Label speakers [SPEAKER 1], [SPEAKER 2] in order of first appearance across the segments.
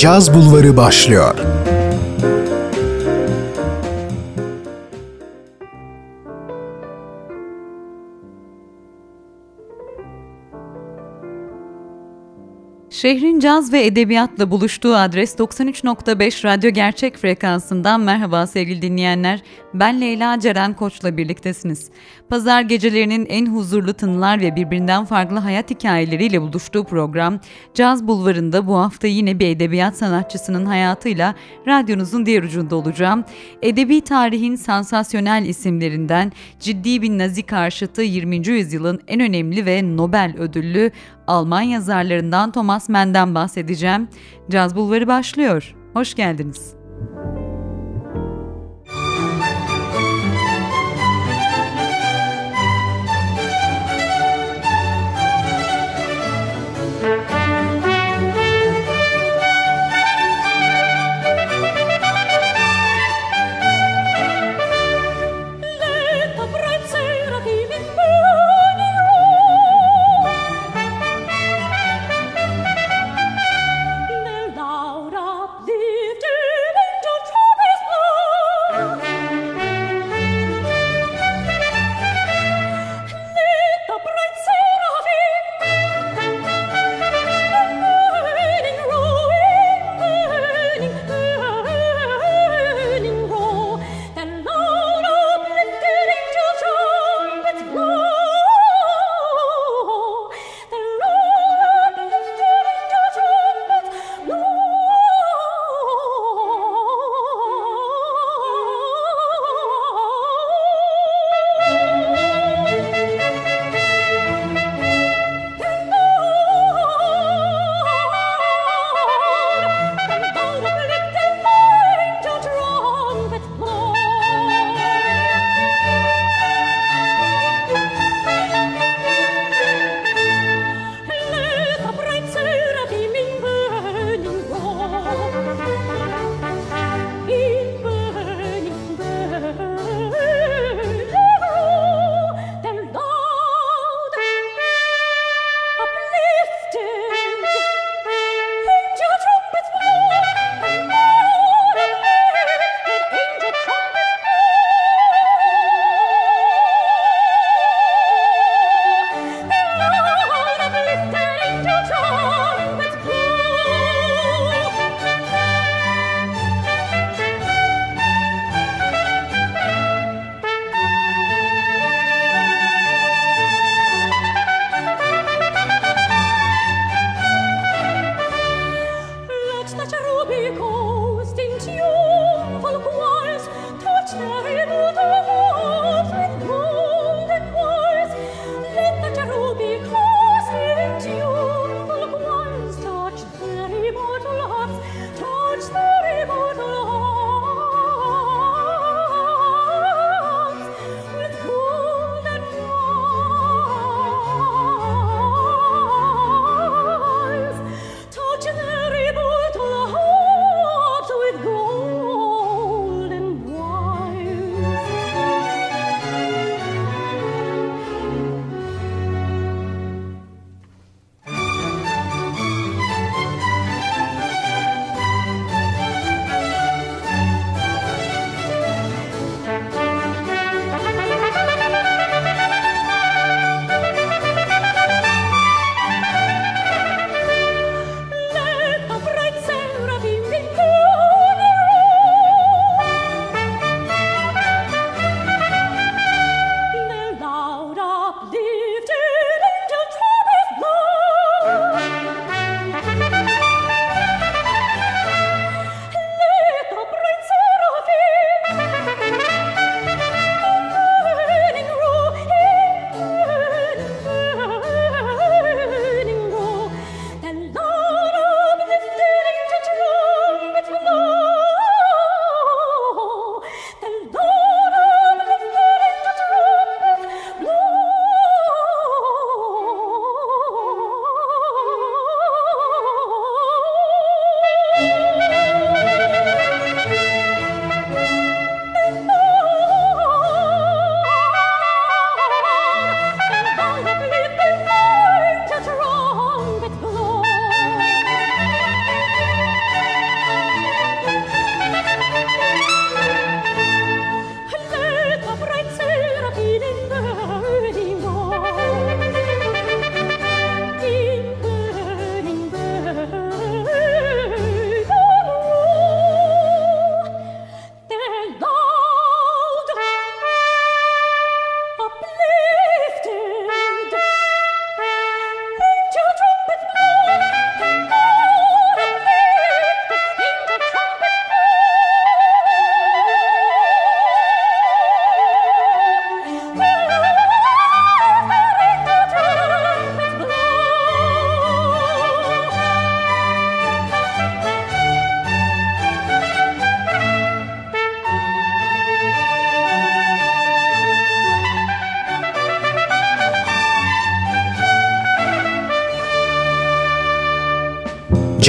[SPEAKER 1] Caz Bulvarı başlıyor.
[SPEAKER 2] Şehrin caz ve edebiyatla buluştuğu adres 93.5 Radyo Gerçek frekansından merhaba sevgili dinleyenler. Ben Leyla Ceren Koç'la birliktesiniz. Pazar gecelerinin en huzurlu tınılar ve birbirinden farklı hayat hikayeleriyle buluştuğu program Caz Bulvarı'nda bu hafta yine bir edebiyat sanatçısının hayatıyla radyonuzun diğer ucunda olacağım. Edebi tarihin sansasyonel isimlerinden ciddi bir nazi karşıtı 20. yüzyılın en önemli ve Nobel ödüllü Alman yazarlarından Thomas Mann'den bahsedeceğim. Caz Bulvarı başlıyor. Hoş geldiniz.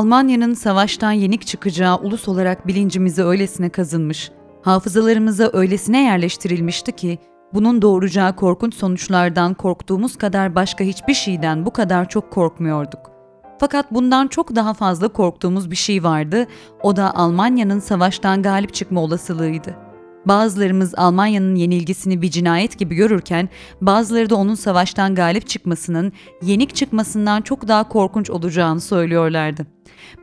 [SPEAKER 3] Almanya'nın savaştan yenik çıkacağı ulus olarak bilincimize öylesine kazınmış, hafızalarımıza öylesine yerleştirilmişti ki, bunun doğuracağı korkunç sonuçlardan korktuğumuz kadar başka hiçbir şeyden bu kadar çok korkmuyorduk. Fakat bundan çok daha fazla korktuğumuz bir şey vardı, o da Almanya'nın savaştan galip çıkma olasılığıydı. Bazılarımız Almanya'nın yenilgisini bir cinayet gibi görürken bazıları da onun savaştan galip çıkmasının yenik çıkmasından çok daha korkunç olacağını söylüyorlardı.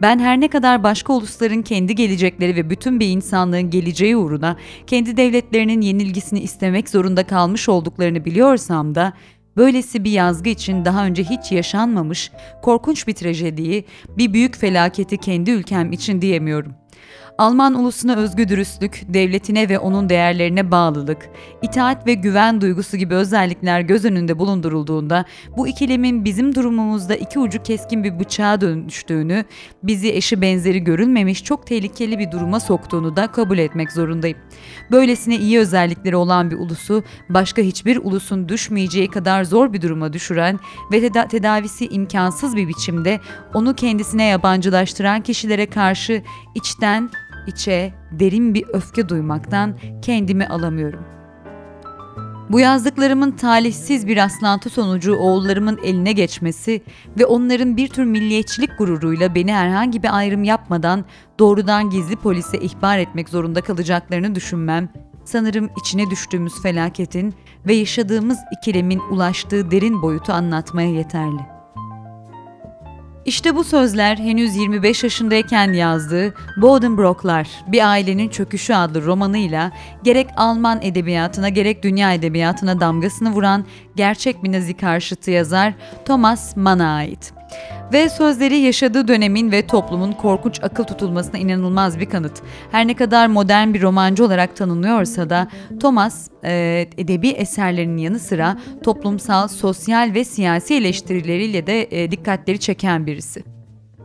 [SPEAKER 3] Ben her ne kadar başka ulusların kendi gelecekleri ve bütün bir insanlığın geleceği uğruna kendi devletlerinin yenilgisini istemek zorunda kalmış olduklarını biliyorsam da böylesi bir yazgı için daha önce hiç yaşanmamış korkunç bir trajediyi, bir büyük felaketi kendi ülkem için diyemiyorum.'' Alman ulusuna özgü dürüstlük, devletine ve onun değerlerine bağlılık, itaat ve güven duygusu gibi özellikler göz önünde bulundurulduğunda bu ikilemin bizim durumumuzda iki ucu keskin bir bıçağa dönüştüğünü, bizi eşi benzeri görülmemiş çok tehlikeli bir duruma soktuğunu da kabul etmek zorundayım. Böylesine iyi özellikleri olan bir ulusu başka hiçbir ulusun düşmeyeceği kadar zor bir duruma düşüren ve teda- tedavisi imkansız bir biçimde onu kendisine yabancılaştıran kişilere karşı içten içe derin bir öfke duymaktan kendimi alamıyorum. Bu yazdıklarımın talihsiz bir rastlantı sonucu oğullarımın eline geçmesi ve onların bir tür milliyetçilik gururuyla beni herhangi bir ayrım yapmadan doğrudan gizli polise ihbar etmek zorunda kalacaklarını düşünmem, sanırım içine düştüğümüz felaketin ve yaşadığımız ikilemin ulaştığı derin boyutu anlatmaya yeterli.'' İşte bu sözler henüz 25 yaşındayken yazdığı Bodenbrocklar, Bir Ailenin Çöküşü adlı romanıyla gerek Alman edebiyatına gerek dünya edebiyatına damgasını vuran gerçek bir nazi karşıtı yazar Thomas Mann'a ait. Ve sözleri yaşadığı dönemin ve toplumun korkunç akıl tutulmasına inanılmaz bir kanıt. Her ne kadar modern bir romancı olarak tanınıyorsa da Thomas e, edebi eserlerinin yanı sıra toplumsal, sosyal ve siyasi eleştirileriyle de e, dikkatleri çeken birisi.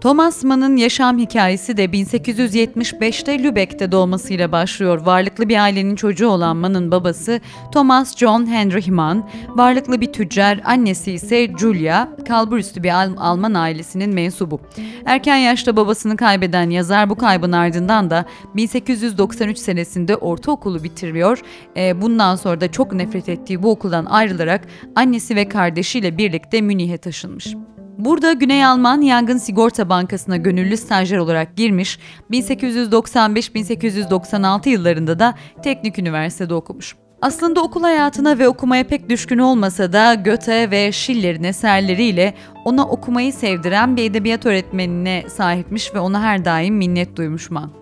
[SPEAKER 3] Thomas Mann'ın yaşam hikayesi de 1875'te Lübeck'te doğmasıyla başlıyor. Varlıklı bir ailenin çocuğu olan Mann'ın babası Thomas John Henry Mann, varlıklı bir tüccar, annesi ise Julia, kalburüstü bir Al- Alman ailesinin mensubu. Erken yaşta babasını kaybeden yazar bu kaybın ardından da 1893 senesinde ortaokulu bitiriyor. E, bundan sonra da çok nefret ettiği bu okuldan ayrılarak annesi ve kardeşiyle birlikte Münih'e taşınmış. Burada Güney Alman Yangın Sigorta Bankası'na gönüllü stajyer olarak girmiş, 1895-1896 yıllarında da Teknik Üniversitede okumuş. Aslında okul hayatına ve okumaya pek düşkün olmasa da Goethe ve Schiller'in eserleriyle ona okumayı sevdiren bir edebiyat öğretmenine sahipmiş ve ona her daim minnet duymuş Man.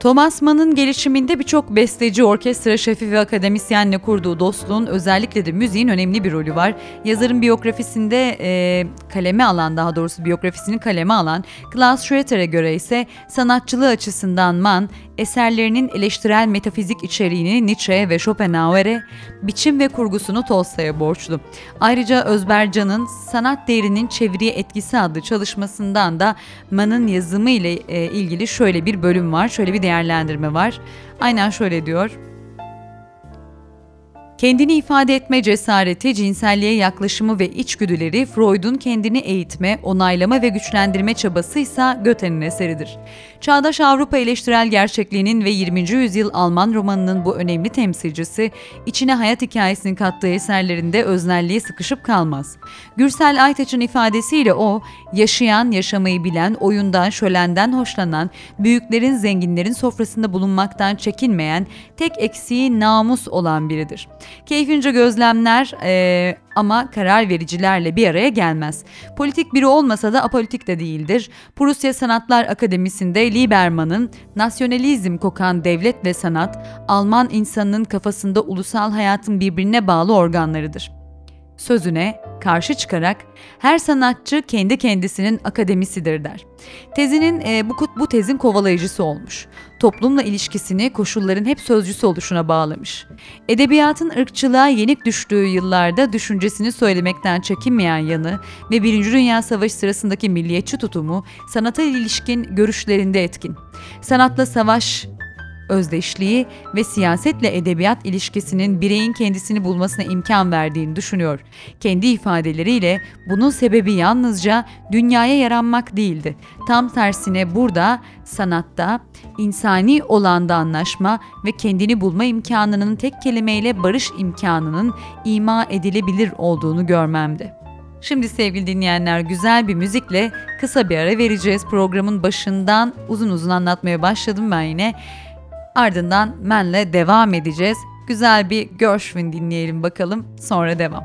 [SPEAKER 3] Thomas Mann'ın gelişiminde birçok besteci, orkestra şefi ve akademisyenle kurduğu dostluğun özellikle de müziğin önemli bir rolü var. Yazarın biyografisinde e, kaleme alan, daha doğrusu biyografisini kaleme alan Klaus Schroeder'e göre ise sanatçılığı açısından Mann eserlerinin eleştirel metafizik içeriğini Nietzsche ve Schopenhauer'e, biçim ve kurgusunu Tolstoy'a borçlu. Ayrıca Özbercan'ın Sanat Değerinin Çeviriye Etkisi adlı çalışmasından da Mann'ın yazımı ile e, ilgili şöyle bir bölüm var, şöyle bir değerlendirme var. Aynen şöyle diyor. Kendini ifade etme cesareti, cinselliğe yaklaşımı ve içgüdüleri Freud'un kendini eğitme, onaylama ve güçlendirme çabasıysa Goethe'nin eseridir. Çağdaş Avrupa eleştirel gerçekliğinin ve 20. yüzyıl Alman romanının bu önemli temsilcisi, içine hayat hikayesini kattığı eserlerinde öznelliğe sıkışıp kalmaz. Gürsel Aytaç'ın ifadesiyle o, yaşayan, yaşamayı bilen, oyundan, şölenden hoşlanan, büyüklerin, zenginlerin sofrasında bulunmaktan çekinmeyen, tek eksiği namus olan biridir. Keyfince gözlemler e, ama karar vericilerle bir araya gelmez. Politik biri olmasa da apolitik de değildir. Prusya Sanatlar Akademisi'nde Lieberman'ın nasyonalizm kokan devlet ve sanat, Alman insanının kafasında ulusal hayatın birbirine bağlı organlarıdır sözüne karşı çıkarak her sanatçı kendi kendisinin akademisidir der. Tezinin e, bu, bu tezin kovalayıcısı olmuş. Toplumla ilişkisini koşulların hep sözcüsü oluşuna bağlamış. Edebiyatın ırkçılığa yenik düştüğü yıllarda düşüncesini söylemekten çekinmeyen yanı ve Birinci Dünya Savaşı sırasındaki milliyetçi tutumu sanata ilişkin görüşlerinde etkin. Sanatla savaş özdeşliği ve siyasetle edebiyat ilişkisinin bireyin kendisini bulmasına imkan verdiğini düşünüyor. Kendi ifadeleriyle bunun sebebi yalnızca dünyaya yaranmak değildi. Tam tersine burada sanatta insani olanda anlaşma ve kendini bulma imkanının tek kelimeyle barış imkanının ima edilebilir olduğunu görmemdi. Şimdi sevgili dinleyenler güzel bir müzikle kısa bir ara vereceğiz. Programın başından uzun uzun anlatmaya başladım ben yine. Ardından Men'le devam edeceğiz. Güzel bir Gershwin dinleyelim bakalım. Sonra devam.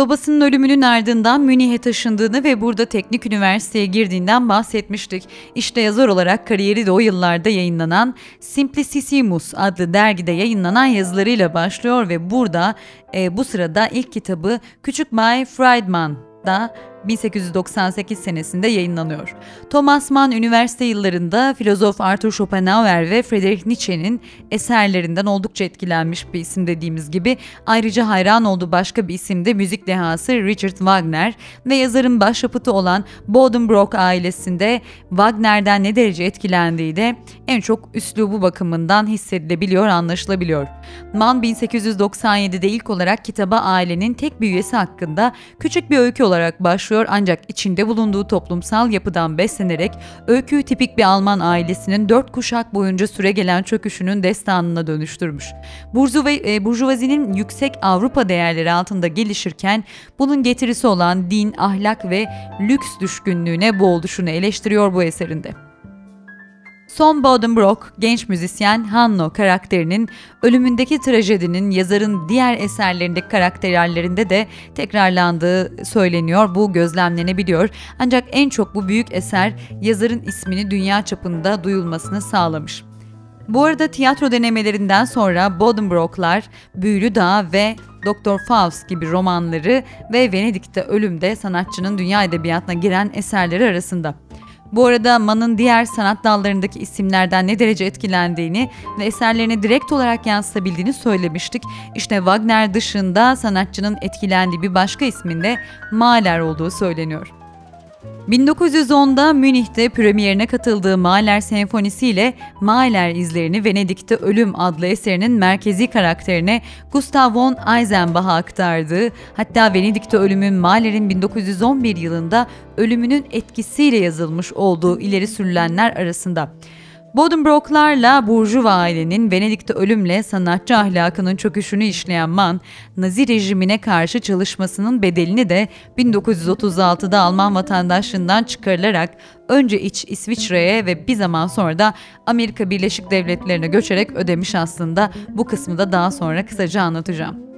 [SPEAKER 3] Babasının ölümünün ardından Münih'e taşındığını ve burada teknik üniversiteye girdiğinden bahsetmiştik. İşte yazar olarak kariyeri de o yıllarda yayınlanan Simplicissimus adlı dergide yayınlanan yazılarıyla başlıyor ve burada e, bu sırada ilk kitabı Küçük May Friedman da 1898 senesinde yayınlanıyor. Thomas Mann üniversite yıllarında filozof Arthur Schopenhauer ve Friedrich Nietzsche'nin eserlerinden oldukça etkilenmiş bir isim dediğimiz gibi. Ayrıca hayran olduğu başka bir isim de müzik dehası Richard Wagner ve yazarın başyapıtı olan Bodenbrock ailesinde Wagner'den ne derece etkilendiği de en çok üslubu bakımından hissedilebiliyor, anlaşılabiliyor. Mann 1897'de ilk olarak kitaba ailenin tek bir üyesi hakkında küçük bir öykü olarak başlıyor ancak içinde bulunduğu toplumsal yapıdan beslenerek öyküyü tipik bir Alman ailesinin dört kuşak boyunca süre gelen çöküşünün destanına dönüştürmüş. E, Burjuvazinin yüksek Avrupa değerleri altında gelişirken bunun getirisi olan din, ahlak ve lüks düşkünlüğüne boğuluşunu eleştiriyor bu eserinde. Son Bodenbrock, genç müzisyen Hanno karakterinin ölümündeki trajedinin yazarın diğer eserlerindeki karakterlerinde de tekrarlandığı söyleniyor. Bu gözlemlenebiliyor. Ancak en çok bu büyük eser yazarın ismini dünya çapında duyulmasını sağlamış. Bu arada tiyatro denemelerinden sonra Bodenbrock'lar Büyülü Dağ ve Doktor Faust gibi romanları ve Venedik'te Ölüm'de sanatçının dünya edebiyatına giren eserleri arasında. Bu arada Mann'ın diğer sanat dallarındaki isimlerden ne derece etkilendiğini ve eserlerine direkt olarak yansıtabildiğini söylemiştik. İşte Wagner dışında sanatçının etkilendiği bir başka isminde Mahler olduğu söyleniyor. 1910'da Münih'te premierine katıldığı Mahler Senfonisi ile Mahler izlerini Venedik'te Ölüm adlı eserinin merkezi karakterine Gustav von Eisenbach'a aktardığı, hatta Venedik'te Ölüm'ün Mahler'in 1911 yılında ölümünün etkisiyle yazılmış olduğu ileri sürülenler arasında. Bodenbrock'larla Burjuva ailenin Venedik'te ölümle sanatçı ahlakının çöküşünü işleyen Mann, Nazi rejimine karşı çalışmasının bedelini de 1936'da Alman vatandaşlığından çıkarılarak önce iç İsviçre'ye ve bir zaman sonra da Amerika Birleşik Devletleri'ne göçerek ödemiş aslında. Bu kısmı da daha sonra kısaca anlatacağım.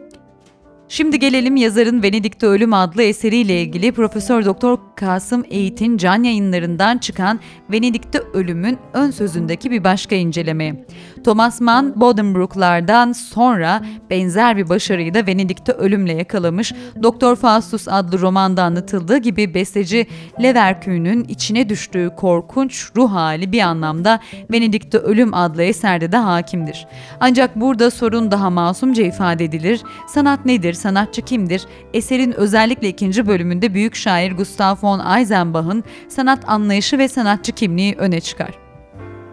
[SPEAKER 3] Şimdi gelelim yazarın Venedik'te Ölüm adlı eseriyle ilgili Profesör Doktor Kasım Eğit'in can yayınlarından çıkan Venedik'te Ölüm'ün ön sözündeki bir başka incelemeye. Thomas Mann, Bodenbrook'lardan sonra benzer bir başarıyı da Venedik'te Ölüm'le yakalamış. Doktor Faustus adlı romanda anlatıldığı gibi besteci Leverkühn'ün içine düştüğü korkunç ruh hali bir anlamda Venedik'te Ölüm adlı eserde de hakimdir. Ancak burada sorun daha masumca ifade edilir. Sanat nedir? sanatçı kimdir? Eserin özellikle ikinci bölümünde büyük şair Gustav von Eisenbach'ın sanat anlayışı ve sanatçı kimliği öne çıkar.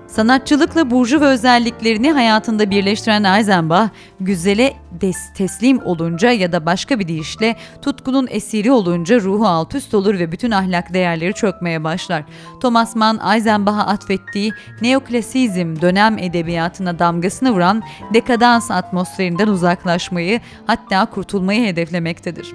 [SPEAKER 3] Sanatçılıkla burcu ve özelliklerini hayatında birleştiren Eisenbach, güzele des teslim olunca ya da başka bir deyişle tutkunun esiri olunca ruhu alt üst olur ve bütün ahlak değerleri çökmeye başlar. Thomas Mann, Eisenbach'a atfettiği neoklasizm dönem edebiyatına damgasını vuran dekadans atmosferinden uzaklaşmayı hatta kurtulmayı hedeflemektedir.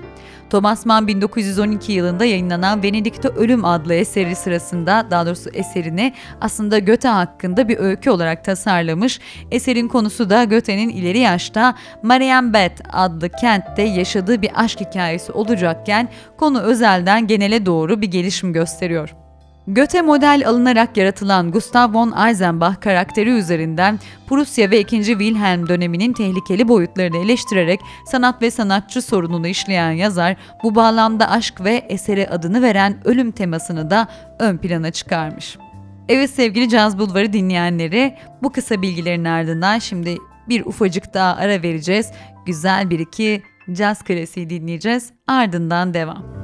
[SPEAKER 3] Thomas Mann 1912 yılında yayınlanan Venedik'te Ölüm adlı eseri sırasında daha doğrusu eserini aslında Göte hakkında bir öykü olarak tasarlamış. Eserin konusu da Göte'nin ileri yaşta Marienbad adlı kentte yaşadığı bir aşk hikayesi olacakken konu özelden genele doğru bir gelişim gösteriyor. Göte model alınarak yaratılan Gustav von Eisenbach karakteri üzerinden Prusya ve 2. Wilhelm döneminin tehlikeli boyutlarını eleştirerek sanat ve sanatçı sorununu işleyen yazar bu bağlamda aşk ve esere adını veren ölüm temasını da ön plana çıkarmış. Evet sevgili Caz Bulvarı dinleyenleri bu kısa bilgilerin ardından şimdi bir ufacık daha ara vereceğiz. Güzel bir iki caz klasiği dinleyeceğiz. Ardından devam.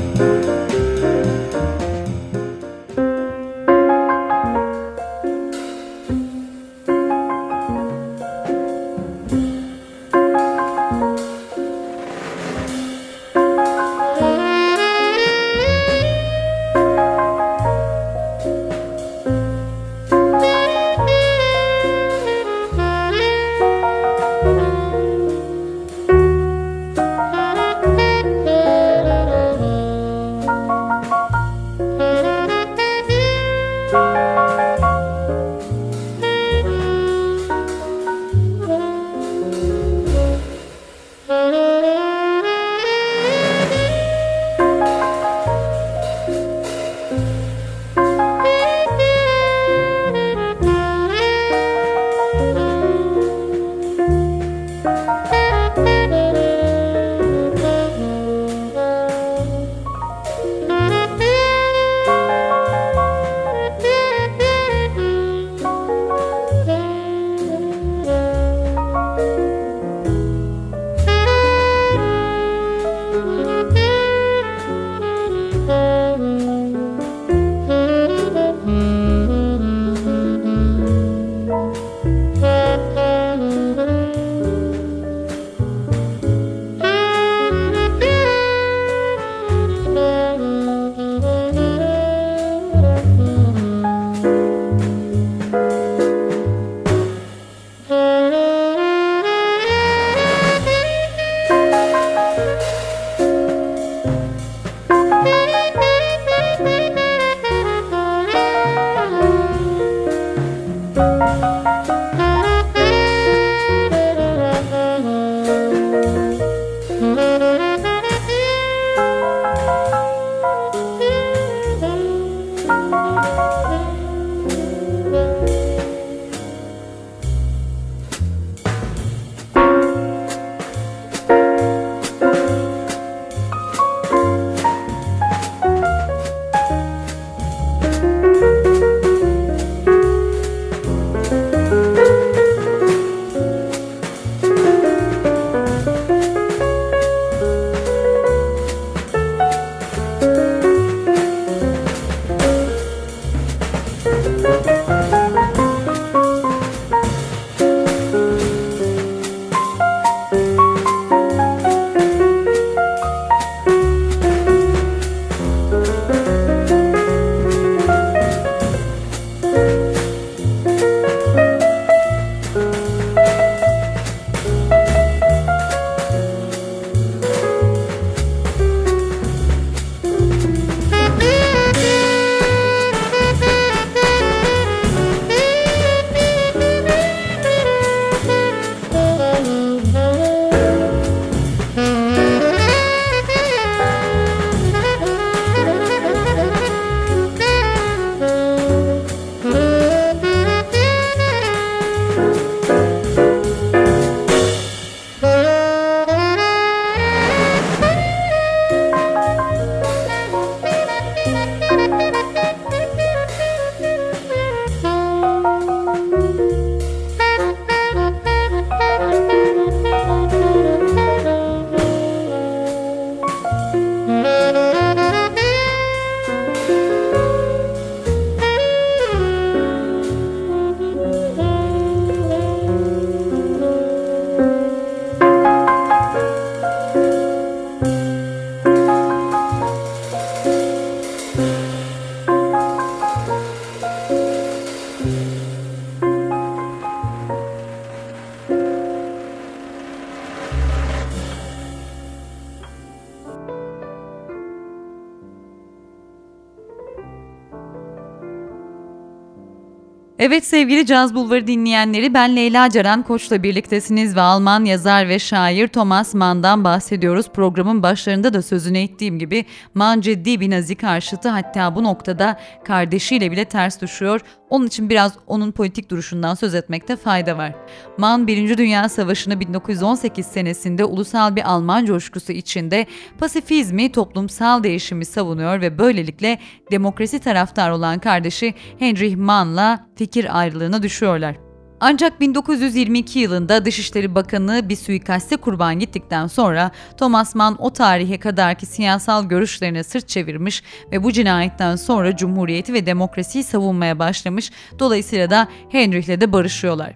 [SPEAKER 3] Evet sevgili Caz Bulvarı dinleyenleri ben Leyla Ceren Koç'la birliktesiniz ve Alman yazar ve şair Thomas Mann'dan bahsediyoruz. Programın başlarında da sözünü ettiğim gibi Mann ciddi bir nazi karşıtı hatta bu noktada kardeşiyle bile ters düşüyor. Onun için biraz onun politik duruşundan söz etmekte fayda var. Mann 1. Dünya Savaşı'nı 1918 senesinde ulusal bir Alman coşkusu içinde pasifizmi, toplumsal değişimi savunuyor ve böylelikle demokrasi taraftar olan kardeşi Heinrich Mann'la fikir ayrılığına düşüyorlar. Ancak 1922 yılında Dışişleri Bakanı bir suikaste kurban gittikten sonra Thomas Mann o tarihe kadarki siyasal görüşlerine sırt çevirmiş ve bu cinayetten sonra Cumhuriyeti ve demokrasiyi savunmaya başlamış. Dolayısıyla da Heinrich'le de barışıyorlar.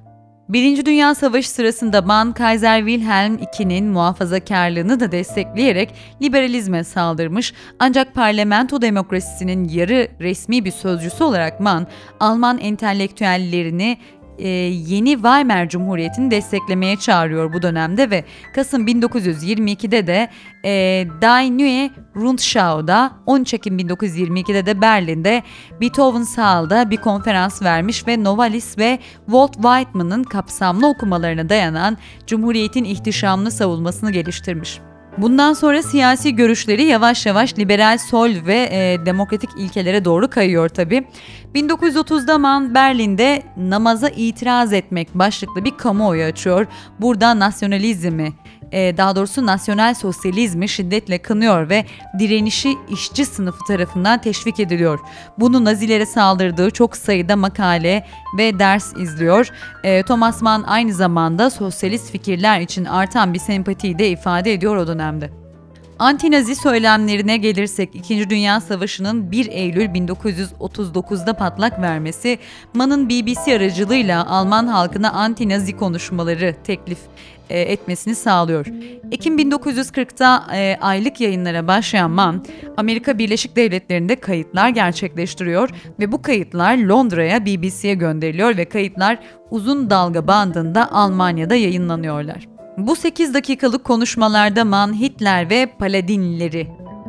[SPEAKER 3] Birinci Dünya Savaşı sırasında Mann, Kaiser Wilhelm II'nin muhafazakarlığını da destekleyerek liberalizme saldırmış ancak parlamento demokrasisinin yarı resmi bir sözcüsü olarak Mann, Alman entelektüellerini e, yeni Weimar Cumhuriyeti'ni desteklemeye çağırıyor bu dönemde ve Kasım 1922'de de e, Die Neue Rundschau'da 13 Ekim 1922'de de Berlin'de Beethoven Saal'da bir konferans vermiş ve Novalis ve Walt Whitman'ın kapsamlı okumalarına dayanan Cumhuriyet'in ihtişamlı savunmasını geliştirmiş. Bundan sonra siyasi görüşleri yavaş yavaş liberal sol ve e, demokratik ilkelere doğru kayıyor tabi. 1930'da Man Berlin'de namaza itiraz etmek başlıklı bir kamuoyu açıyor. Burada nasyonalizmi, daha doğrusu nasyonel sosyalizmi şiddetle kınıyor ve direnişi işçi sınıfı tarafından teşvik ediliyor. Bunu Nazilere saldırdığı çok sayıda makale ve ders izliyor. E, Thomas Mann aynı zamanda sosyalist fikirler için artan bir sempatiyi de ifade ediyor o dönemde. Antinazi söylemlerine gelirsek 2. Dünya Savaşı'nın 1 Eylül 1939'da patlak vermesi Mann'ın BBC aracılığıyla Alman halkına antinazi konuşmaları teklif e, etmesini sağlıyor. Ekim 1940'ta e, aylık yayınlara başlayan Mann, Amerika Birleşik Devletleri'nde kayıtlar gerçekleştiriyor ve bu kayıtlar Londra'ya BBC'ye gönderiliyor ve kayıtlar uzun dalga bandında Almanya'da yayınlanıyorlar. Bu 8 dakikalık konuşmalarda Mann Hitler ve Paladinleri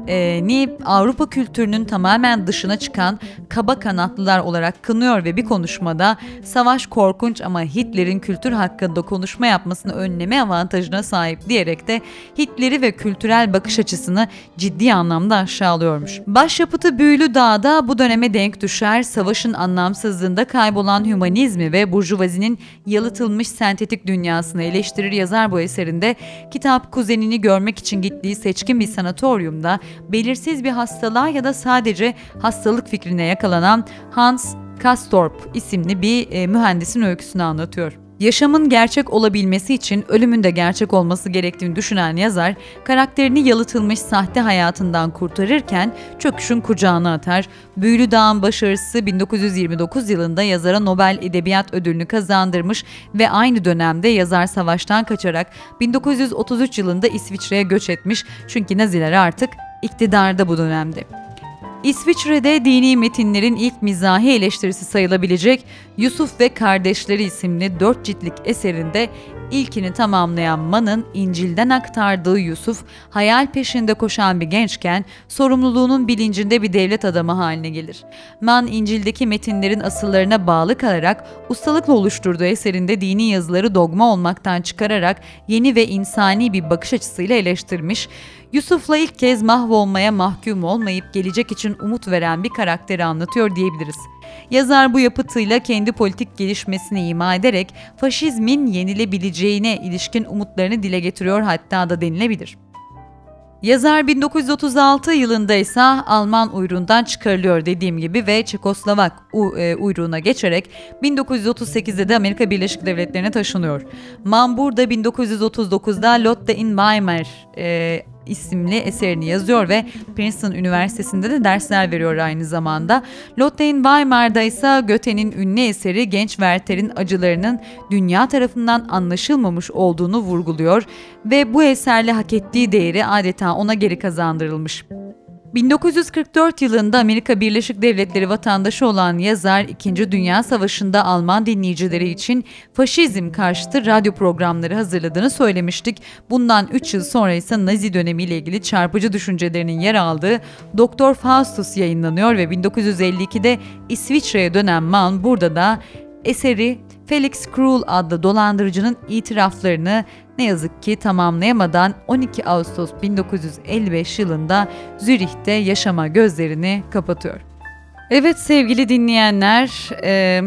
[SPEAKER 3] e, ni Avrupa kültürünün tamamen dışına çıkan kaba kanatlılar olarak kınıyor ve bir konuşmada savaş korkunç ama Hitler'in kültür hakkında konuşma yapmasını önleme avantajına sahip diyerek de Hitler'i ve kültürel bakış açısını ciddi anlamda aşağılıyormuş. Başyapıtı Büyülü Dağ'da bu döneme denk düşer, savaşın anlamsızlığında kaybolan hümanizmi ve burjuvazinin yalıtılmış sentetik dünyasını eleştirir yazar bu eserinde kitap kuzenini görmek için gittiği seçkin bir sanatoryumda belirsiz bir hastalığa ya da sadece hastalık fikrine yakalanan Hans Kastorp isimli bir e, mühendisin öyküsünü anlatıyor. Yaşamın gerçek olabilmesi için ölümün de gerçek olması gerektiğini düşünen yazar, karakterini yalıtılmış sahte hayatından kurtarırken çöküşün kucağına atar. Büyülü Dağ'ın başarısı 1929 yılında yazara Nobel Edebiyat Ödülünü kazandırmış ve aynı dönemde yazar savaştan kaçarak 1933 yılında İsviçre'ye göç etmiş çünkü Naziler artık iktidarda bu dönemde. İsviçre'de dini metinlerin ilk mizahi eleştirisi sayılabilecek Yusuf ve Kardeşleri isimli dört ciltlik eserinde ilkini tamamlayan Mann'ın İncil'den aktardığı Yusuf, hayal peşinde koşan bir gençken sorumluluğunun bilincinde bir devlet adamı haline gelir. Mann, İncil'deki metinlerin asıllarına bağlı kalarak ustalıkla oluşturduğu eserinde dini yazıları dogma olmaktan çıkararak yeni ve insani bir bakış açısıyla eleştirmiş, Yusuf'la ilk kez mahvolmaya mahkum olmayıp gelecek için umut veren bir karakteri anlatıyor diyebiliriz. Yazar bu yapıtıyla kendi politik gelişmesini ima ederek faşizmin yenilebileceğine ilişkin umutlarını dile getiriyor hatta da denilebilir. Yazar 1936 yılında ise Alman uyruğundan çıkarılıyor dediğim gibi ve Çekoslovak e, uyruğuna geçerek 1938'de de Amerika Birleşik Devletleri'ne taşınıyor. Man burada 1939'da Lotte in Weimar e, isimli eserini yazıyor ve Princeton Üniversitesi'nde de dersler veriyor aynı zamanda. Lotte in Weimar'da ise Goethe'nin ünlü eseri genç Werther'in acılarının dünya tarafından anlaşılmamış olduğunu vurguluyor ve bu eserle hak ettiği değeri adeta ona geri kazandırılmış. 1944 yılında Amerika Birleşik Devletleri vatandaşı olan yazar 2. Dünya Savaşı'nda Alman dinleyicileri için faşizm karşıtı radyo programları hazırladığını söylemiştik. Bundan 3 yıl sonra ise Nazi dönemiyle ilgili çarpıcı düşüncelerinin yer aldığı Doktor Faustus yayınlanıyor ve 1952'de İsviçre'ye dönen Mann burada da Eseri Felix Krull adlı dolandırıcının itiraflarını ne yazık ki tamamlayamadan 12 Ağustos 1955 yılında Zürih'te yaşama gözlerini kapatıyor. Evet sevgili dinleyenler, e,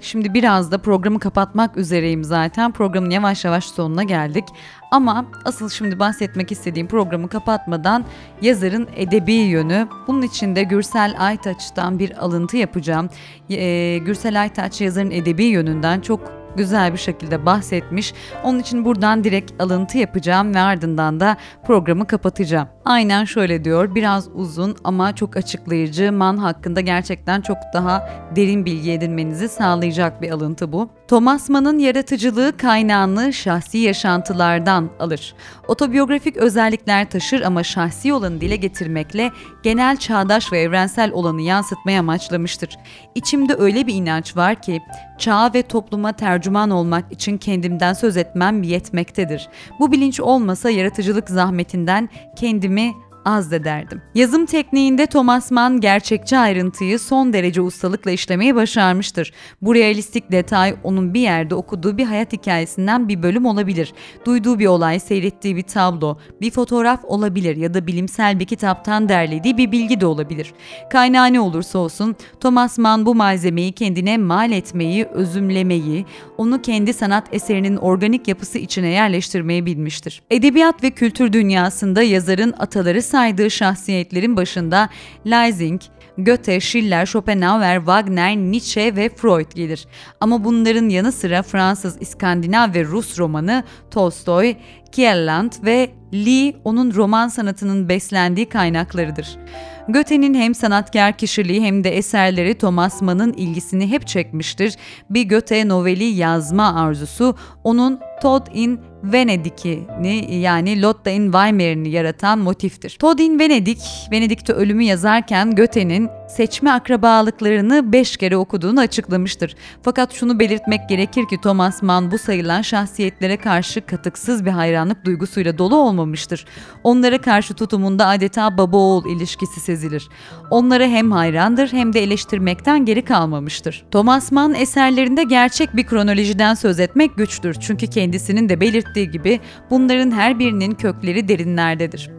[SPEAKER 3] şimdi biraz da programı kapatmak üzereyim zaten. Programın yavaş yavaş sonuna geldik. Ama asıl şimdi bahsetmek istediğim programı kapatmadan yazarın edebi yönü. Bunun için de Gürsel Aytaç'tan bir alıntı yapacağım. E, Gürsel Aytaç yazarın edebi yönünden çok güzel bir şekilde bahsetmiş. Onun için buradan direkt alıntı yapacağım ve ardından da programı kapatacağım. Aynen şöyle diyor. Biraz uzun ama çok açıklayıcı. Man hakkında gerçekten çok daha derin bilgi edinmenizi sağlayacak bir alıntı bu. Thomas Mann'ın yaratıcılığı kaynağını şahsi yaşantılardan alır. Otobiyografik özellikler taşır ama şahsi olanı dile getirmekle genel çağdaş ve evrensel olanı yansıtmaya amaçlamıştır. İçimde öyle bir inanç var ki çağa ve topluma tercüman olmak için kendimden söz etmem yetmektedir. Bu bilinç olmasa yaratıcılık zahmetinden kendimi azdederdim. Yazım tekniğinde Thomas Mann gerçekçi ayrıntıyı son derece ustalıkla işlemeyi başarmıştır. Bu realistik detay onun bir yerde okuduğu bir hayat hikayesinden bir bölüm olabilir. Duyduğu bir olay, seyrettiği bir tablo, bir fotoğraf olabilir ya da bilimsel bir kitaptan derlediği bir bilgi de olabilir. Kaynağı ne olursa olsun Thomas Mann bu malzemeyi kendine mal etmeyi, özümlemeyi, onu kendi sanat eserinin organik yapısı içine yerleştirmeyi bilmiştir. Edebiyat ve kültür dünyasında yazarın ataları saydığı şahsiyetlerin başında Leising, Goethe, Schiller, Schopenhauer, Wagner, Nietzsche ve Freud gelir. Ama bunların yanı sıra Fransız, İskandinav ve Rus romanı Tolstoy, Kierland ve Lee onun roman sanatının beslendiği kaynaklarıdır. Goethe'nin hem sanatkar kişiliği hem de eserleri Thomas Mann'ın ilgisini hep çekmiştir. Bir Goethe noveli yazma arzusu onun Todd in Venedik'ini yani Lotta in Weimar'ini yaratan motiftir. Todd in Venedik, Venedik'te ölümü yazarken Goethe'nin seçme akrabalıklarını beş kere okuduğunu açıklamıştır. Fakat şunu belirtmek gerekir ki Thomas Mann bu sayılan şahsiyetlere karşı katıksız bir hayranlık duygusuyla dolu olmamıştır. Onlara karşı tutumunda adeta baba oğul ilişkisi sezilir. Onlara hem hayrandır hem de eleştirmekten geri kalmamıştır. Thomas Mann eserlerinde gerçek bir kronolojiden söz etmek güçtür çünkü kendisinin de belirttiği gibi bunların her birinin kökleri derinlerdedir.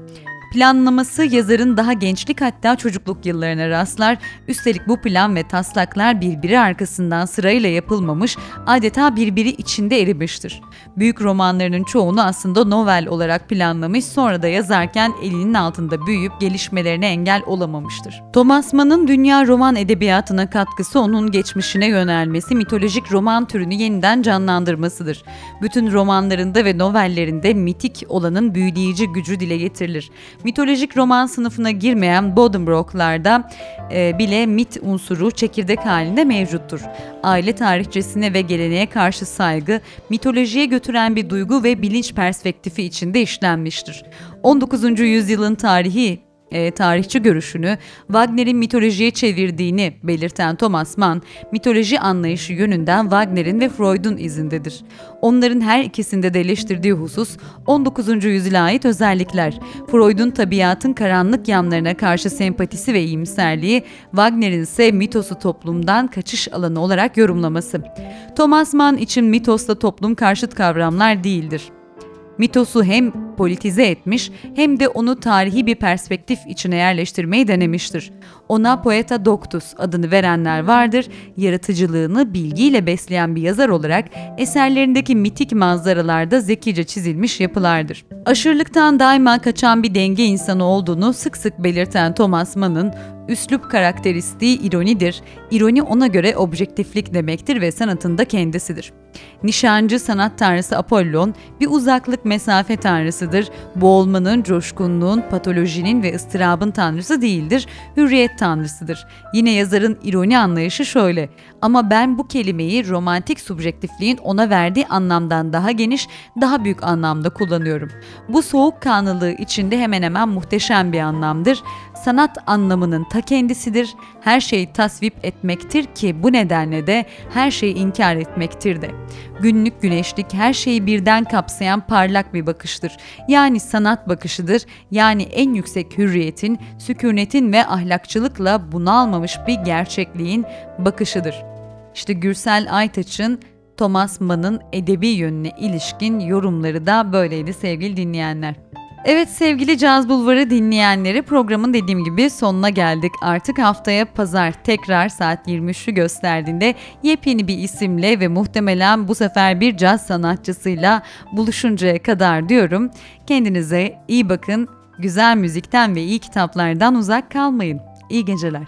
[SPEAKER 3] Planlaması yazarın daha gençlik hatta çocukluk yıllarına rastlar. Üstelik bu plan ve taslaklar birbiri arkasından sırayla yapılmamış, adeta birbiri içinde erimiştir. Büyük romanlarının çoğunu aslında novel olarak planlamış, sonra da yazarken elinin altında büyüyüp gelişmelerine engel olamamıştır. Thomas Mann'ın dünya roman edebiyatına katkısı onun geçmişine yönelmesi, mitolojik roman türünü yeniden canlandırmasıdır. Bütün romanlarında ve novellerinde mitik olanın büyüleyici gücü dile getirilir mitolojik roman sınıfına girmeyen Bodenbrock'larda e, bile mit unsuru çekirdek halinde mevcuttur. Aile tarihçesine ve geleneğe karşı saygı, mitolojiye götüren bir duygu ve bilinç perspektifi içinde işlenmiştir. 19. yüzyılın tarihi e, tarihçi görüşünü Wagner'in mitolojiye çevirdiğini belirten Thomas Mann, mitoloji anlayışı yönünden Wagner'in ve Freud'un izindedir. Onların her ikisinde de eleştirdiği husus 19. yüzyıla ait özellikler. Freud'un tabiatın karanlık yanlarına karşı sempatisi ve iyimserliği, Wagner'in ise mitosu toplumdan kaçış alanı olarak yorumlaması. Thomas Mann için mitosla toplum karşıt kavramlar değildir. Mitosu hem politize etmiş hem de onu tarihi bir perspektif içine yerleştirmeyi denemiştir. Ona Poeta Doctus adını verenler vardır, yaratıcılığını bilgiyle besleyen bir yazar olarak eserlerindeki mitik manzaralarda zekice çizilmiş yapılardır. Aşırılıktan daima kaçan bir denge insanı olduğunu sık sık belirten Thomas Mann'ın Üslup karakteristiği ironidir. İroni ona göre objektiflik demektir ve sanatında kendisidir. Nişancı sanat tanrısı Apollon bir uzaklık mesafe tanrısıdır. Boğulmanın, coşkunluğun, patolojinin ve ıstırabın tanrısı değildir. Hürriyet tanrısıdır. Yine yazarın ironi anlayışı şöyle. Ama ben bu kelimeyi romantik subjektifliğin ona verdiği anlamdan daha geniş, daha büyük anlamda kullanıyorum. Bu soğukkanlılığı içinde hemen hemen muhteşem bir anlamdır. Sanat anlamının ta kendisidir. Her şeyi tasvip etmektir ki bu nedenle de her şeyi inkar etmektir de. Günlük güneşlik her şeyi birden kapsayan parlak bir bakıştır. Yani sanat bakışıdır. Yani en yüksek hürriyetin, sükunetin ve ahlakçılıkla bunalmamış bir gerçekliğin bakışıdır.'' İşte Gürsel Aytaç'ın Thomas Mann'ın edebi yönüne ilişkin yorumları da böyleydi sevgili dinleyenler. Evet sevgili Caz Bulvarı dinleyenleri programın dediğim gibi sonuna geldik. Artık haftaya pazar tekrar saat 23'ü gösterdiğinde yepyeni bir isimle ve muhtemelen bu sefer bir caz sanatçısıyla buluşuncaya kadar diyorum. Kendinize iyi bakın, güzel müzikten ve iyi kitaplardan uzak kalmayın. İyi geceler.